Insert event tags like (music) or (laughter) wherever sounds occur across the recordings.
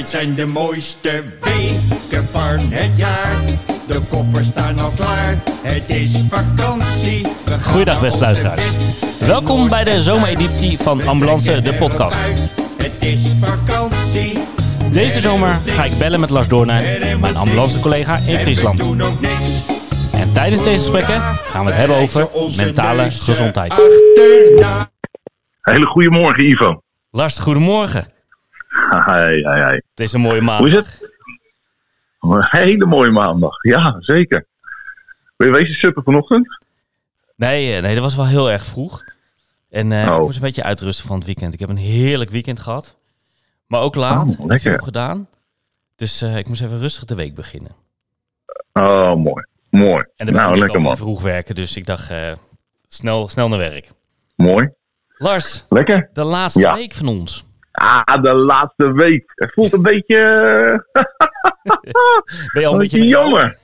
Dit zijn de mooiste weken van het jaar. De koffers staan al klaar. Het is vakantie. Goeiedag, beste luisteraars. Welkom bij de zomereditie van Ambulance, de podcast. Het is vakantie. Deze zomer ga ik bellen met Lars Doornijn, mijn ambulancecollega in Friesland. En tijdens deze gesprekken gaan we het hebben over mentale gezondheid. Hele goede morgen, Ivo. Lars, goedemorgen. Hi, hi, hi. Het is een mooie maand. Hoe is het? Een hele mooie maandag. Ja, zeker. Ben je wezen suppen vanochtend? Nee, eh, nee, dat was wel heel erg vroeg. En eh, Oh. ik moest een beetje uitrusten van het weekend. Ik heb een heerlijk weekend gehad. Maar ook laat. Oh. Veel gedaan. Dus eh, ik moest even rustig de week beginnen. Oh, mooi. Mooi. En dan nou, lekker man. vroeg werken. Dus ik dacht, snel, snel naar werk. Mooi. Lars, Lekker. de laatste Ja. week van ons. Ah, de laatste week. Het voelt een beetje... eh, (laughs) Ben je al een beetje jammer.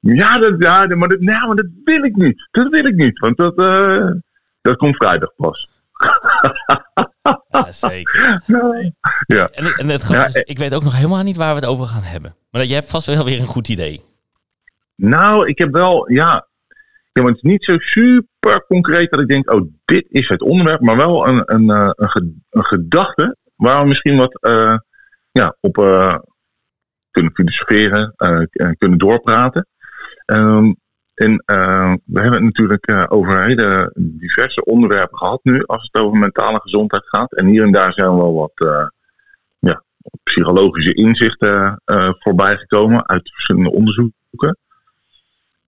ja, dat, ja maar, dat, nou, maar dat wil ik niet. Dat wil ik niet. Want dat, eh, dat komt vrijdag pas. (laughs) Ja, zeker. Ja. En, en het is, Ja, ik weet ook nog helemaal niet waar we het over gaan hebben. Maar je hebt vast wel weer een goed idee. Nou, ik heb wel, ja. Ja maar het is niet zo super concreet dat ik denk, oh, dit is het onderwerp. Maar wel een, een, eh, een, ge- een gedachte waar we misschien wat eh, ja, op eh, kunnen filosoferen, k- kunnen doorpraten. Ehm, en we hebben het natuurlijk over hele diverse onderwerpen gehad nu, als het over mentale gezondheid gaat. En hier en daar zijn wel wat ja, psychologische inzichten voorbij gekomen uit verschillende onderzoeken.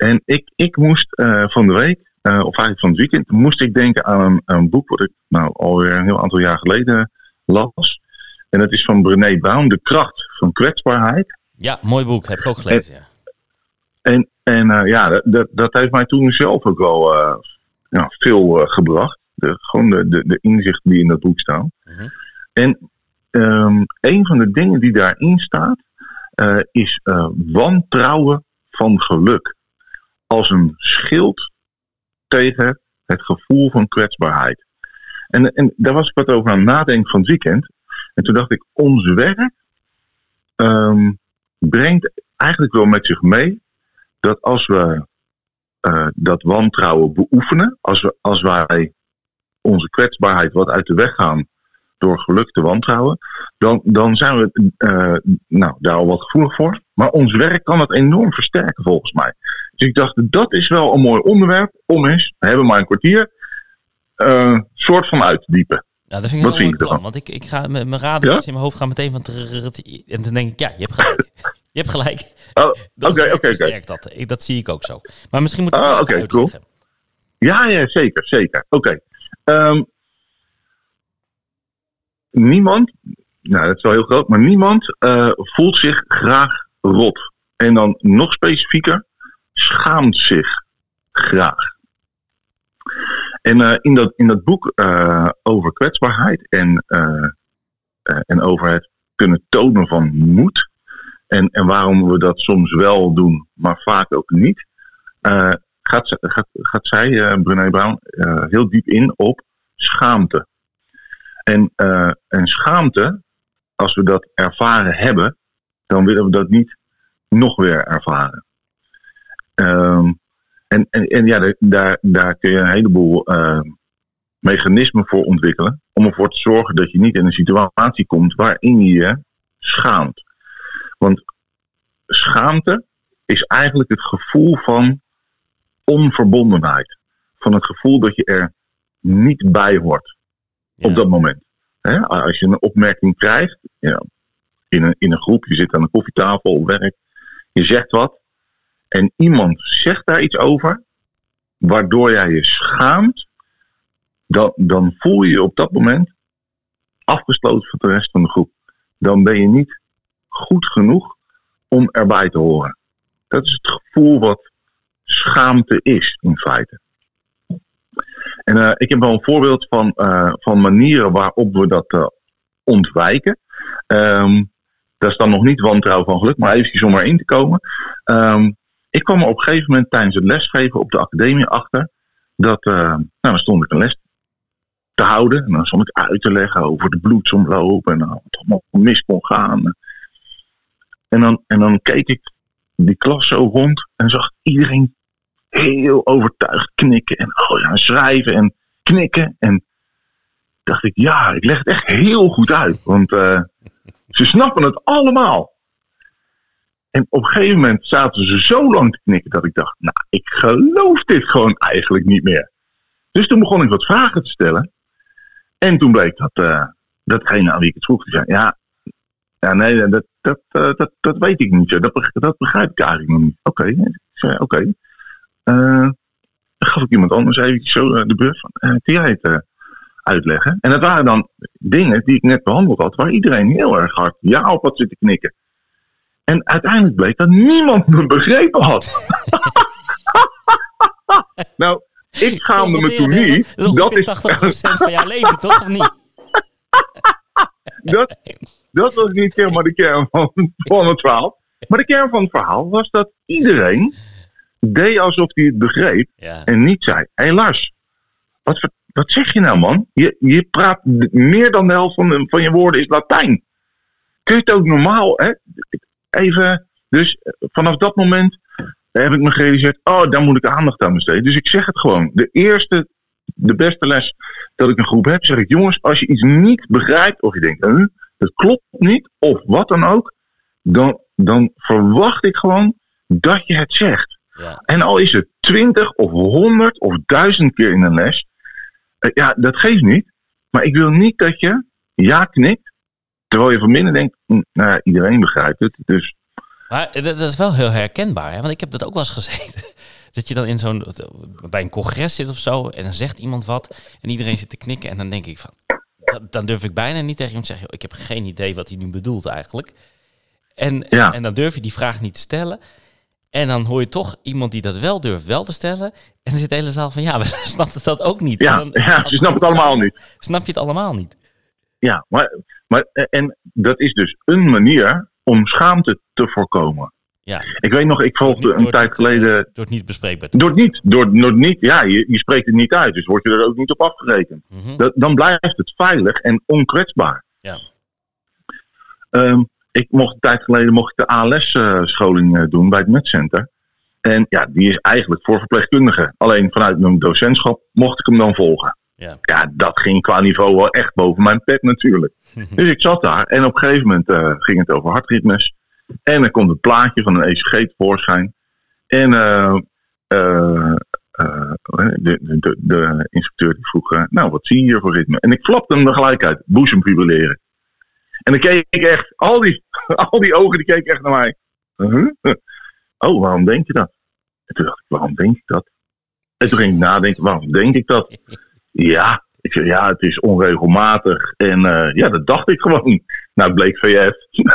En ik, ik moest eh, van de week, eh, of eigenlijk van het weekend, moest ik denken aan een, een boek wat ik nou alweer een heel aantal jaar geleden las. En dat is van Brené Brown, De kracht van kwetsbaarheid. Ja, mooi boek. Heb ik ook gelezen. Ja. En, en eh, ja, dat- dat, dat heeft mij toen zelf ook wel ja, veel gebracht. De, gewoon de, de, de inzichten die in dat boek staan. Mhm. En ehm, een van de dingen die daarin staat, is wantrouwen van geluk. Als een schild tegen het gevoel van kwetsbaarheid. En, en daar was ik wat over aan het nadenken van het weekend. En toen dacht ik, ons werk ehm, brengt eigenlijk wel met zich mee dat als we eh, dat wantrouwen beoefenen, als, we, als wij onze kwetsbaarheid wat uit de weg gaan door geluk te wantrouwen, dan, dan zijn we eh, nou, daar al wat gevoelig voor. Maar ons werk kan het enorm versterken volgens mij. Dus ik dacht, dat is wel een mooi onderwerp om eens, we hebben maar een kwartier, eh, soort van uit te diepen. Ja, dat vind ik Wat een heel mooi plan. Want ik, ik ga mijn radertjes Ja? in mijn hoofd gaan meteen van... En dan denk ik, ja, je hebt gelijk. (laughs) Je hebt gelijk. Oh, Dat Oké, oké, oké. dat. Ik, dat zie ik ook zo. Maar misschien moet ik Ah, het cool. Ja, ja, zeker, zeker. Oké. Ehm, niemand, nou dat is wel heel groot, maar niemand eh, voelt zich graag rot. En dan nog specifieker, schaamt zich graag. En eh, in, dat, in dat boek eh, over kwetsbaarheid en, eh, en over het kunnen tonen van moed. En, en waarom we dat soms wel doen, maar vaak ook niet. gaat, gaat, gaat zij, Brené Brown, heel diep in op schaamte. En, en schaamte, als we dat ervaren hebben, dan willen we dat niet nog weer ervaren. Ehm, en, en, en ja, daar- daar, kun je een heleboel eh, mechanismen voor ontwikkelen. Om ervoor te zorgen dat je niet in een situatie komt waarin je je schaamt. Want schaamte is eigenlijk het gevoel van onverbondenheid. Van het gevoel dat je er niet bij hoort Ja. op dat moment. Als je een opmerking krijgt ja, in, een, in een groep, je zit aan een koffietafel op werk, je zegt wat en iemand zegt daar iets over, waardoor jij je schaamt, dan, dan voel je je op dat moment afgesloten van de rest van de groep. Dan ben je niet goed genoeg om erbij te horen. Dat is het gevoel wat schaamte is, in feite. En eh, ik heb wel een voorbeeld van, eh, van manieren waarop we dat eh, ontwijken. Ehm, dat is dan nog niet wantrouwen van geluk, maar eventjes om erin te komen. Ehm, ik kwam er op een gegeven moment tijdens het lesgeven op de academie achter dat, eh, nou, dan stond ik een les te houden. En dan stond ik uit te leggen over de bloedsomloop en wat allemaal mis kon gaan. En dan, en dan keek ik die klas zo rond en zag iedereen heel overtuigd knikken en oh ja, schrijven en knikken. En dacht ik, ja, ik leg het echt heel goed uit. Want uh, ze snappen het allemaal. En op een gegeven moment zaten ze zo lang te knikken dat ik dacht, nou, ik geloof dit gewoon eigenlijk niet meer. Dus toen begon ik wat vragen te stellen. En toen bleek dat uh, datgene aan wie ik het vroeg, zei, ja, ja nee, dat, dat, uh, dat, dat weet ik niet. Dat, dat begrijp ik eigenlijk nog niet. Oké, ik zei, oké. Okay. Uh, gaf ik iemand anders even zo de beurt van, kun jij het uitleggen? En dat waren dan dingen die ik net behandeld had, waar iedereen heel erg hard ja op had zitten knikken. En uiteindelijk bleek dat niemand me begrepen had. (laughs) nou, ik schaamde me toen niet. Dat is 80% van jouw leven, toch? Of niet? (laughs) dat, dat was niet helemaal de kern van, van het verhaal. Maar de kern van het verhaal was dat iedereen deed alsof hij het begreep. Ja. En niet zei: Hé hey Lars, wat, wat zeg je nou, man? Je, je praat meer dan de helft van, van je woorden is Latijn. Kun je het ook normaal, hè? Even. Dus vanaf dat moment heb ik me gerealiseerd, oh, daar moet ik aandacht aan besteden. Dus ik zeg het gewoon. De eerste, de beste les dat ik een groep heb, zeg ik, jongens, als je iets niet begrijpt, of je denkt, hm, het klopt niet, of wat dan ook, dan, dan verwacht ik gewoon dat je het zegt. Ja. En al is het twintig of honderd of duizend keer in een les, eh, ja, dat geeft niet. Maar ik wil niet dat je ja knikt, terwijl je van binnen denkt, nou iedereen begrijpt het, dus maar dat is wel heel herkenbaar, hè? want ik heb dat ook wel eens gezeten. (laughs) Dat je dan in zo'n, bij een congres zit of zo en dan zegt iemand wat en iedereen zit te knikken en dan denk ik van, dan durf ik bijna niet tegen hem te zeggen, ik heb geen idee wat hij nu bedoelt eigenlijk. En, Ja. en dan durf je die vraag niet te stellen. En dan hoor je toch iemand die dat wel durft wel te stellen. En dan zit de hele zaal van, ja, (laughs) we snappen dat ook niet. Ja, dan- ja, ze snappen het allemaal niet. Snap je het allemaal niet? Ja, maar, maar en dat is dus een manier om schaamte te voorkomen. Ja. Ik weet nog, ik volgde een tijd eh, geleden. Door het niet bespreekbaar te Door het niet, door, door niet, ja, je, je spreekt het niet uit, dus word je er ook niet op afgerekend. Mhm. Dat, dan blijft het veilig en onkwetsbaar. Ja. Ehm, ik mocht een tijd geleden mocht ik de ALS-scholing eh, doen bij het MedCenter. En ja, die is eigenlijk voor verpleegkundigen. Alleen vanuit mijn docentschap mocht ik hem dan volgen. Ja. ja, dat ging qua niveau wel echt boven mijn pet natuurlijk. (laughs) Dus ik zat daar en op een gegeven moment eh, ging het over hartritmes. En dan komt het plaatje van een ECG tevoorschijn. En eh, eh, de, de, de instructeur die vroeg, nou wat zie je hier voor ritme? En ik flapte hem er gelijk uit, boezemfibrilleren. En dan keek ik echt, al die, (laughs) al die ogen die keken echt naar mij. Huh? (laughs) Oh, waarom denk je dat? En toen dacht ik, waarom denk ik dat? En toen ging ik nadenken, waarom denk ik dat? Ja, ik zei, ja, het is onregelmatig. En eh, ja, dat dacht ik gewoon. Nou, bleek VF. (laughs)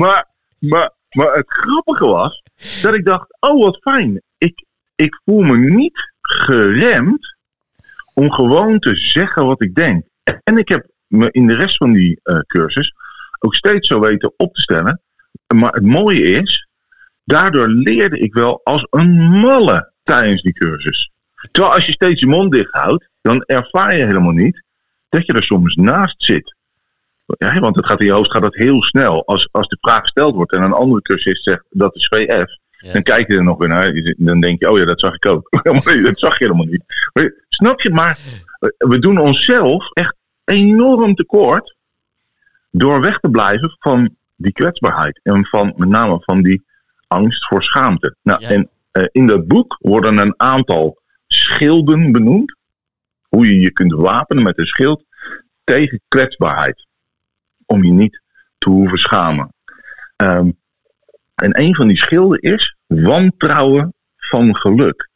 maar, maar, maar het grappige was dat ik dacht, oh wat fijn. Ik, ik voel me niet geremd om gewoon te zeggen wat ik denk. En ik heb me in de rest van die eh, cursus ook steeds zo weten op te stellen. Maar het mooie is, daardoor leerde ik wel als een malle tijdens die cursus. Terwijl als je steeds je mond dicht houdt, dan ervaar je helemaal niet dat je er soms naast zit. Ja, want het gaat in je hoofd gaat dat heel snel. Als, als de vraag gesteld wordt en een andere cursist zegt dat is VF, Ja. dan kijk je er nog weer naar. Dan denk je, oh ja, dat zag ik ook. (laughs) Dat zag je helemaal niet. Maar, snap je? Maar eh, we doen onszelf echt enorm tekort door weg te blijven van die kwetsbaarheid. En van met name van die angst voor schaamte. Nou, Ja. En in dat boek worden een aantal schilden benoemd. Hoe je je kunt wapenen met een schild tegen kwetsbaarheid. Om je niet te hoeven schamen. Ehm, en een van die schilden is wantrouwen van geluk.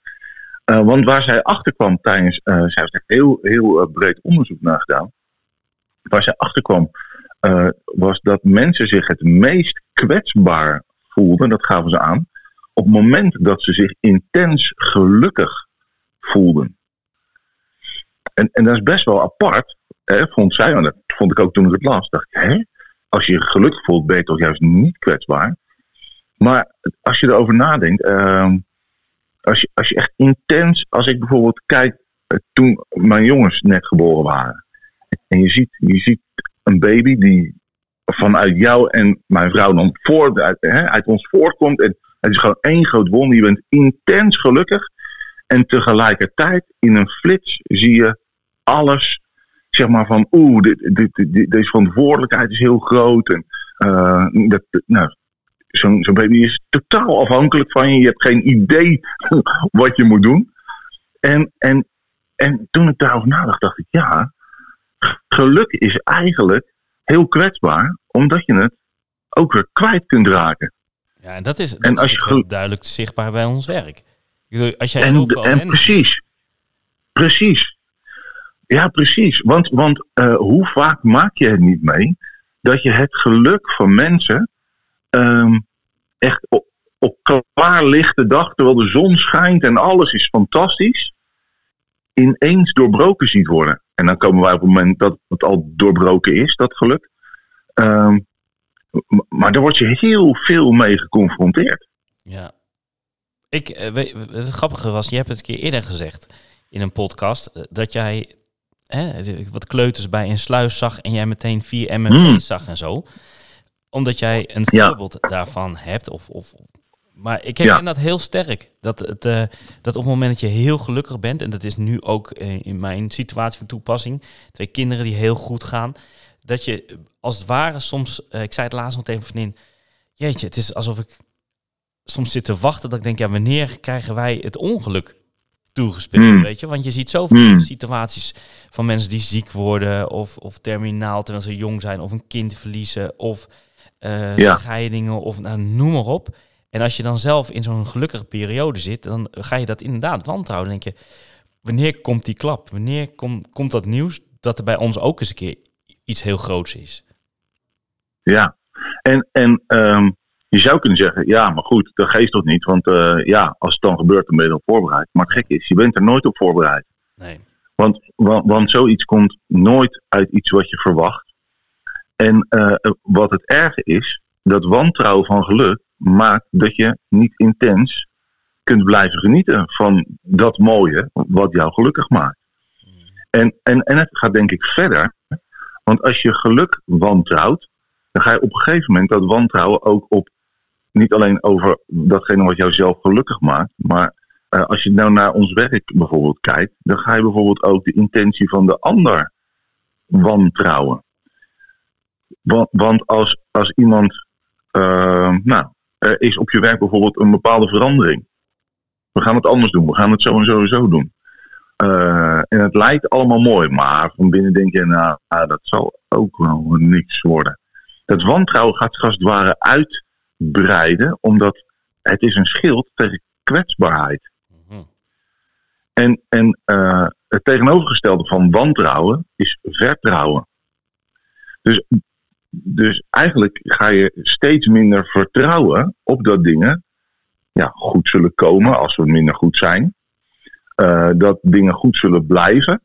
Eh, want waar zij achterkwam tijdens, eh zij heeft heel, heel eh, breed onderzoek naar gedaan. Waar zij achterkwam eh, was dat mensen zich het meest kwetsbaar voelden, dat gaven ze aan, op het moment dat ze zich intens gelukkig voelden. En, en dat is best wel apart, hè, vond zij, want dat vond ik ook toen ik het las. Dacht hè? Als je je gelukkig voelt, ben je toch juist niet kwetsbaar. Maar als je erover nadenkt, ehm, als je, als je echt intens, als ik bijvoorbeeld kijk eh, toen mijn jongens net geboren waren. En je ziet, je ziet een baby die vanuit jou en mijn vrouw dan voort, uit, hè, uit ons voortkomt. En het is gewoon één groot wonder. Je bent intens gelukkig. En tegelijkertijd in een flits zie je alles, zeg maar van oeh, dit, dit, dit, deze verantwoordelijkheid is heel groot. En uh, dat, nou, zo'n zo'n baby is totaal afhankelijk van je. Je hebt geen idee (laughs) wat je moet doen. En, en, en toen ik daarover nadacht, dacht ik, ja, geluk is eigenlijk heel kwetsbaar, omdat je het ook weer kwijt kunt raken. Ja, en dat is, dat En als je goed- duidelijk zichtbaar bij ons werk. Als jij En, en precies, precies. Ja, precies. Want, want eh, hoe vaak maak je het niet mee dat je het geluk van mensen ehm, echt op, op klaarlichte dag, terwijl de zon schijnt en alles is fantastisch, ineens doorbroken ziet worden. En dan komen wij op het moment dat het al doorbroken is, dat geluk. Ehm, maar daar word je heel veel mee geconfronteerd. Ja. Ik, eh, weet, het grappige was, je hebt het een keer eerder gezegd in een podcast, eh, dat jij hè, wat kleuters bij een sluis zag en jij meteen vier MMP's Hmm. zag en zo. Omdat jij een Ja. voorbeeld daarvan hebt. Of, of, maar ik herken Ja. dat heel sterk. Dat, het, eh, dat op het moment dat je heel gelukkig bent, en dat is nu ook in mijn situatie van toepassing, twee kinderen die heel goed gaan, dat je als het ware soms, eh, ik zei het laatst nog tegen een vriendin, jeetje, het is alsof ik soms zit te wachten dat ik denk, ja, wanneer krijgen wij het ongeluk toegespeeld, Hmm. weet je? Want je ziet zoveel Hmm. situaties van mensen die ziek worden of, of terminaal terwijl ze jong zijn of een kind verliezen of eh, Ja. scheidingen of nou, noem maar op. En als je dan zelf in zo'n gelukkige periode zit, dan ga je dat inderdaad wantrouwen. Dan denk je, wanneer komt die klap? Wanneer kom, komt dat nieuws dat er bij ons ook eens een keer iets heel groots is? Ja, en, en ehm, je zou kunnen zeggen, ja, maar goed, dat geeft toch niet. Want eh, ja, als het dan gebeurt, dan ben je erop voorbereid. Maar het gekke is, je bent er nooit op voorbereid. Nee. Want, want, want zoiets komt nooit uit iets wat je verwacht. En eh, wat het erge is, dat wantrouwen van geluk maakt dat je niet intens kunt blijven genieten van dat mooie wat jou gelukkig maakt. En, en, en het gaat denk ik verder. Want als je geluk wantrouwt, dan ga je op een gegeven moment dat wantrouwen ook op niet alleen over datgene wat jou zelf gelukkig maakt, maar eh, als je nou naar ons werk bijvoorbeeld kijkt, dan ga je bijvoorbeeld ook de intentie van de ander wantrouwen. Want, want als, als iemand, eh, nou, er is op je werk bijvoorbeeld een bepaalde verandering. We gaan het anders doen, we gaan het zo en zo en zo doen. Eh, en het lijkt allemaal mooi, maar van binnen denk je, nou, ah, dat zal ook wel niks worden. Dat wantrouwen gaat zich als het ware uitbreiden, omdat het is een schild tegen kwetsbaarheid. Mhm. En, en eh, het tegenovergestelde van wantrouwen is vertrouwen. Dus, dus eigenlijk ga je steeds minder vertrouwen op dat dingen ja, goed zullen komen als we minder goed zijn. Eh, dat dingen goed zullen blijven.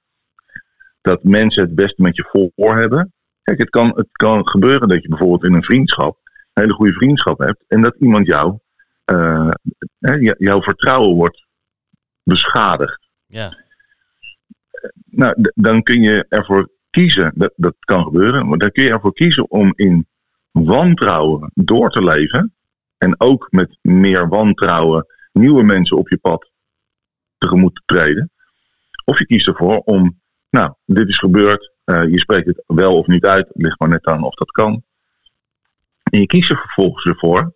Dat mensen het beste met je voor hebben. Kijk, het kan, het kan gebeuren dat je bijvoorbeeld in een vriendschap een hele goede vriendschap hebt. En dat iemand jou, eh, jouw vertrouwen wordt beschadigd. Ja. Nou, dan kun je ervoor kiezen, dat, dat kan gebeuren, maar dan kun je ervoor kiezen om in wantrouwen door te leven. En ook met meer wantrouwen nieuwe mensen op je pad tegemoet te treden. Of je kiest ervoor om, nou, dit is gebeurd, eh, je spreekt het wel of niet uit, ligt maar net aan of dat kan. En je kiest er vervolgens ervoor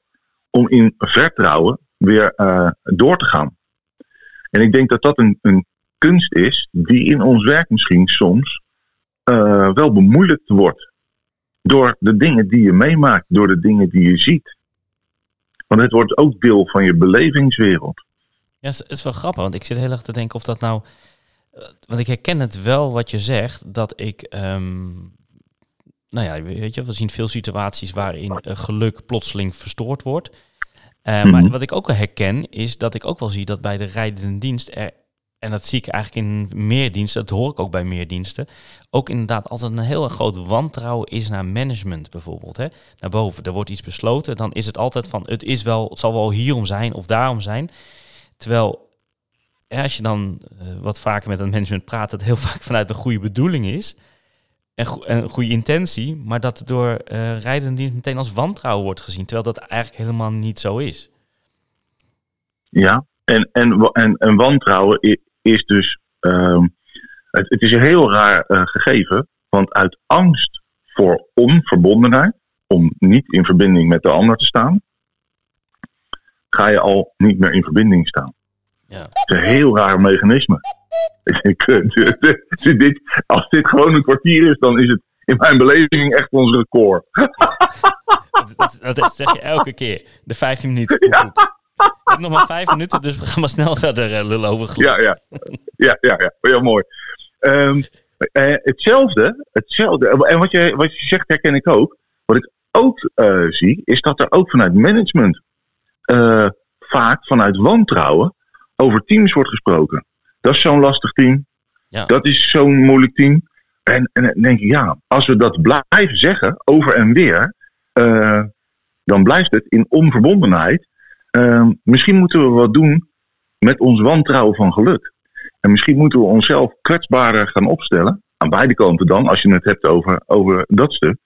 om in vertrouwen weer eh, door te gaan. En ik denk dat dat een, een kunst is die in ons werk misschien soms eh, wel bemoeilijkt wordt. Door de dingen die je meemaakt, door de dingen die je ziet. Want het wordt ook deel van je belevingswereld. Ja, het is- wel grappig, want ik zit heel erg te denken of dat nou... eh, Want ik herken het wel wat je zegt, dat ik... ehm, nou ja, weet je, we zien veel situaties waarin eh, geluk plotseling verstoord wordt. Eh, Maar Mhm. wat ik ook wel herken, is dat ik ook wel zie dat bij de rijdende dienst er... En dat zie ik eigenlijk in meer diensten, dat hoor ik ook bij meer diensten. Ook inderdaad altijd een heel groot wantrouwen is naar management bijvoorbeeld. Hè? Naar boven, er wordt iets besloten, dan is het altijd van het is wel, het zal wel hierom zijn of daarom zijn. Terwijl als je dan eh, wat vaker met het management praat, dat heel (laughs) vaak vanuit een goede bedoeling is. En, een goede intentie, maar dat het door eh rijdende dienst meteen als wantrouwen wordt gezien. Terwijl dat eigenlijk helemaal niet zo is. Ja, en, en, en, en wantrouwen is dus. ehm, het, het is een heel raar eh, gegeven, want uit angst voor onverbondenheid, om niet in verbinding met de ander te staan, ga je al niet meer in verbinding staan. Ja. Het is een heel raar mechanisme. (laughs) Eh, (laughs) als dit gewoon een kwartier is, dan is het in mijn beleving echt ons record. (laughs) Dat, dat, dat zeg je elke keer. De 15 minuten. koekoek. Ik heb nog maar vijf minuten, dus we gaan maar snel verder eh, lullen over geluk. Ja, ja. Ja, ja, ja. Heel mooi. Ehm, eh, hetzelfde, hetzelfde. En wat je, wat je zegt herken ik ook. Wat ik ook zie, is dat er ook vanuit management eh, vaak vanuit wantrouwen over teams wordt gesproken. Dat is zo'n lastig team. Ja. Dat is zo'n moeilijk team. En, en dan denk ik, ja, als we dat blijven zeggen, over en weer, eh, dan blijft het in onverbondenheid. Ehm, misschien moeten we wat doen met ons wantrouwen van geluk. En misschien moeten we onszelf kwetsbaarder gaan opstellen. Aan beide kanten dan, als je het hebt over, over dat stuk.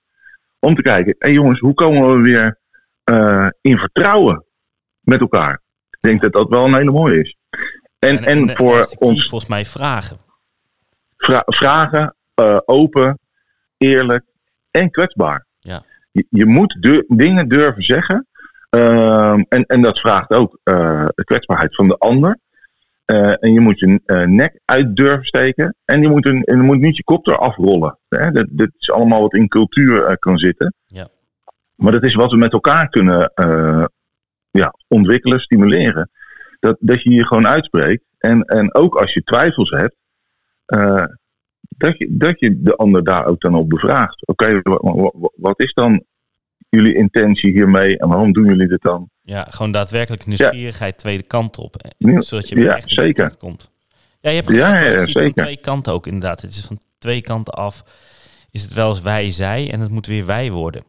Om te kijken, hé jongens, hoe komen we weer eh, in vertrouwen met elkaar? Ik denk dat dat wel een hele mooie is. En, en, voor key ons volgens mij vragen. vra- vragen, eh, open, eerlijk en kwetsbaar. Ja. Je, je moet dingen durven zeggen. Ehm, en, en dat vraagt ook eh, de kwetsbaarheid van de ander. Eh, en je moet je nek uit durven steken. En je moet, een, en je moet niet je kop eraf rollen. Hè? Dat, dat is allemaal wat in cultuur kan zitten. Ja. Maar dat is wat we met elkaar kunnen ja, ontwikkelen, stimuleren. Dat, dat je je gewoon uitspreekt. En, en ook als je twijfels hebt, eh, dat, je, dat je de ander daar ook dan op bevraagt. Oké, wa- wa- wa- wat is dan jullie intentie hiermee en waarom doen jullie dit dan? Ja, gewoon daadwerkelijk nieuwsgierigheid tweede kant op. eh, Zodat je ja, echt zeker. komt. Ja, je hebt Ja, van twee kanten ook inderdaad. Het is van twee kanten af. Is het wel eens wij, zij en het moet weer wij worden.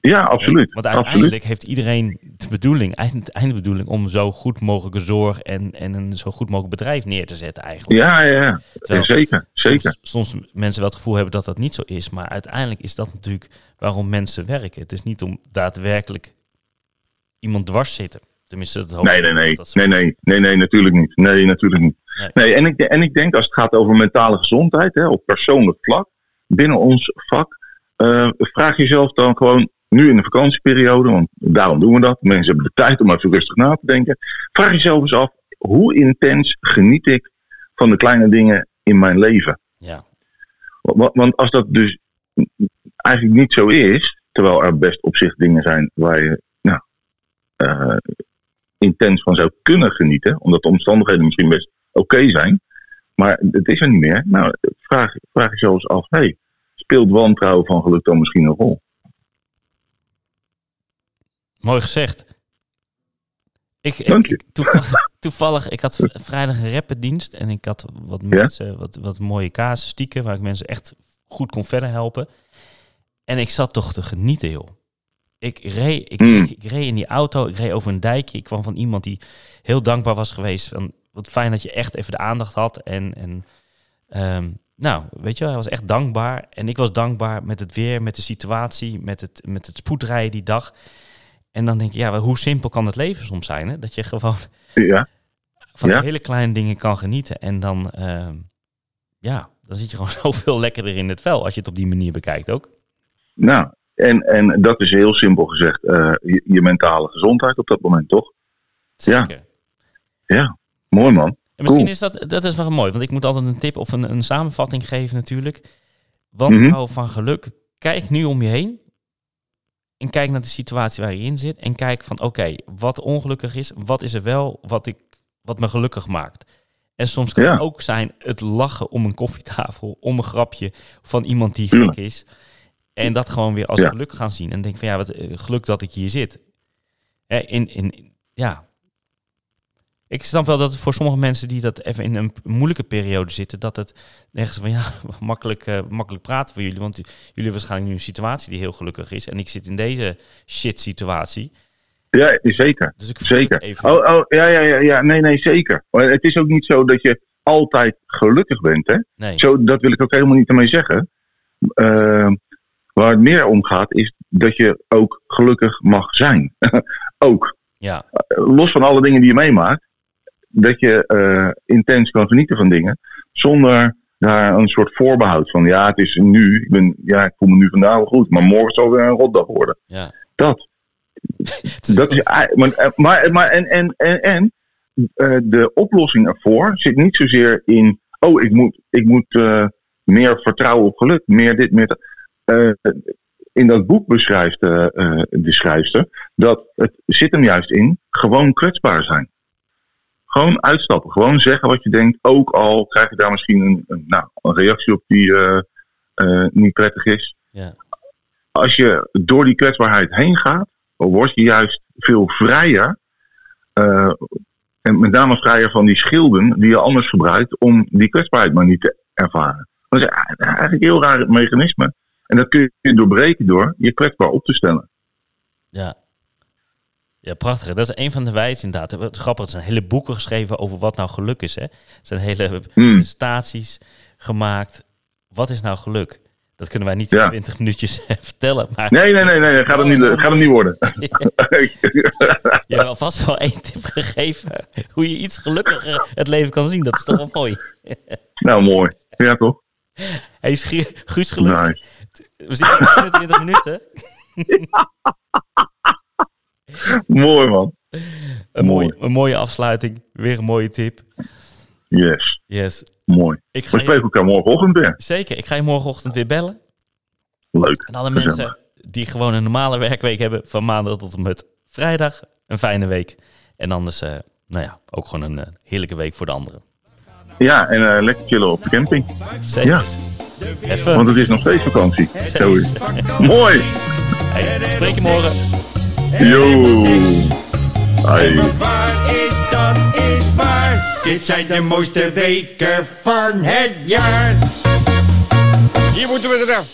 Ja, absoluut. Want absoluut. uiteindelijk heeft iedereen de bedoeling, eind- eindbedoeling, om zo goed mogelijke zorg en, en een zo goed mogelijk bedrijf neer te zetten eigenlijk. Ja, ja. Terwijl zeker. zeker. Soms, soms mensen wel het gevoel hebben dat dat niet zo is, maar uiteindelijk is dat natuurlijk waarom mensen werken. Het is niet om daadwerkelijk iemand dwars zitten. Tenminste, dat hoop Nee, ik nee, nee. dat Nee, nee, nee, nee, natuurlijk niet. Nee, natuurlijk niet. Nee. Nee, en, ik, en ik denk als het gaat over mentale gezondheid, hè, op persoonlijk vlak, binnen ons vak, eh, vraag jezelf dan gewoon, nu in de vakantieperiode, want daarom doen we dat, mensen hebben de tijd om even rustig na te denken, vraag jezelf eens af, hoe intens geniet ik van de kleine dingen in mijn leven? Ja, Want, want als dat dus eigenlijk niet zo is, terwijl er best op zich dingen zijn waar je nou, eh, intens van zou kunnen genieten, omdat de omstandigheden misschien best oké zijn, maar het is er niet meer. Nou, vraag, vraag jezelf eens af, hey, speelt wantrouwen van geluk dan misschien een rol? Mooi gezegd. Ik, toevallig, (laughs) toevallig, ik had vrijdag een rappendienst en ik had wat mensen, wat, wat mooie casuïstieken waar ik mensen echt goed kon verder helpen. En ik zat toch te genieten, joh. Ik reed, ik, Mm. ik, ik reed in die auto, ik reed over een dijkje. Ik kwam van iemand die heel dankbaar was geweest. Van, wat fijn dat je echt even de aandacht had. En, en ehm, nou, weet je wel, hij was echt dankbaar. En ik was dankbaar met het weer, met de situatie, met het, met het spoedrijden die dag. En dan denk je, ja, hoe simpel kan het leven soms zijn? Hè? Dat je gewoon Ja, van Ja. hele kleine dingen kan genieten. En dan, ehm, ja, dan zit je gewoon (laughs) zoveel lekkerder in het vel als je het op die manier bekijkt ook. nou, en, en dat is heel simpel gezegd eh, je, je mentale gezondheid op dat moment, toch? Ja. Zeker. Ja, mooi man. En misschien Cool. is dat, dat is wel mooi, want ik moet altijd een tip of een, een samenvatting geven natuurlijk. Wantrouwen Mhm. van geluk. Kijk nu om je heen. En kijk naar de situatie waar je in zit. En kijk van oké, wat ongelukkig is, wat is er wel wat, ik, wat me gelukkig maakt. En soms kan Ja. het ook zijn het lachen om een koffietafel, om een grapje van iemand die gek is. En dat gewoon weer als Ja. geluk gaan zien. En denk van ja, wat eh, geluk dat ik hier zit. Hè, in, in, ja, ik snap wel dat het voor sommige mensen die dat even in een moeilijke periode zitten, dat het ergens van ja, (laughs) makkelijk, eh, makkelijk praten voor jullie. Want jullie hebben waarschijnlijk nu een situatie die heel gelukkig is. En ik zit in deze shit situatie. Ja, zeker. Dus ik Zeker. even Oh, oh, ja, ja, ja, ja, nee, nee, zeker. Maar het is ook niet zo dat je altijd gelukkig bent, hè? Nee. Zo, dat wil ik ook helemaal niet ermee zeggen. Eh, waar het meer om gaat, is dat je ook gelukkig mag zijn. (laughs) ook. Ja, Los van alle dingen die je meemaakt. Dat je eh, intens kan genieten van dingen. Zonder daar een soort voorbehoud van. Ja, het is nu. Ik, ben, ja, ik voel me nu vandaag wel goed. Maar morgen zal weer een rotdag worden. ja. Dat. (laughs) Is- Dat is, maar, eh, maar, maar en, en, en, en eh, de oplossing ervoor zit niet zozeer in, oh, ik moet, ik moet meer vertrouwen op geluk, meer dit, meer dat. In dat boek beschrijft de schrijfster dat het zit hem juist in gewoon kwetsbaar zijn. Gewoon uitstappen, gewoon zeggen wat je denkt, ook al krijg je daar misschien een, een, nou, een reactie op die eh, eh, niet prettig is. Ja. Als je door die kwetsbaarheid heen gaat, word je juist veel vrijer. eh, en met name vrijer van die schilden die je anders gebruikt om die kwetsbaarheid maar niet te ervaren. Dat is eigenlijk een heel raar mechanisme. En dat kun je doorbreken door je kwetsbaar op te stellen. Ja. Ja, prachtig. Dat is een van de wijzen inderdaad. Het is grappig, er zijn hele boeken geschreven over wat nou geluk is. Hè? Er zijn hele Hmm. presentaties gemaakt. Wat is nou geluk? Dat kunnen wij niet in Ja. 20 minuutjes (laughs) vertellen. Maar Nee, nee, nee, nee, dat gaat het niet, dat gaat het niet worden. (laughs) je hebt alvast wel één tip gegeven. Hoe je iets gelukkiger het leven kan zien. Dat is toch wel mooi. (laughs) nou, mooi. Ja, toch? Hey, Guus, gelukkig. Nice. We zitten in 21 minuten. Mooi, man. Een, Mooi. mooie, een mooie afsluiting. Weer een mooie tip. Yes, Yes. mooi. Ik ga We spreken elkaar morgenochtend weer. zeker, ik ga je morgenochtend weer bellen. Leuk. En alle Gezellig. mensen die gewoon een normale werkweek hebben, van maandag tot en met vrijdag, een fijne week. En anders, eh, nou ja, ook gewoon een eh, heerlijke week voor de anderen. Ja, en eh, lekker chillen op de camping. Zeker. Ja. Even. Want het is nog steeds vakantie. Mooi. Hey, spreek je morgen. Yo. Wat waar is, dat is waar. Dit zijn de mooiste weken van het jaar. Hier moeten we eraf.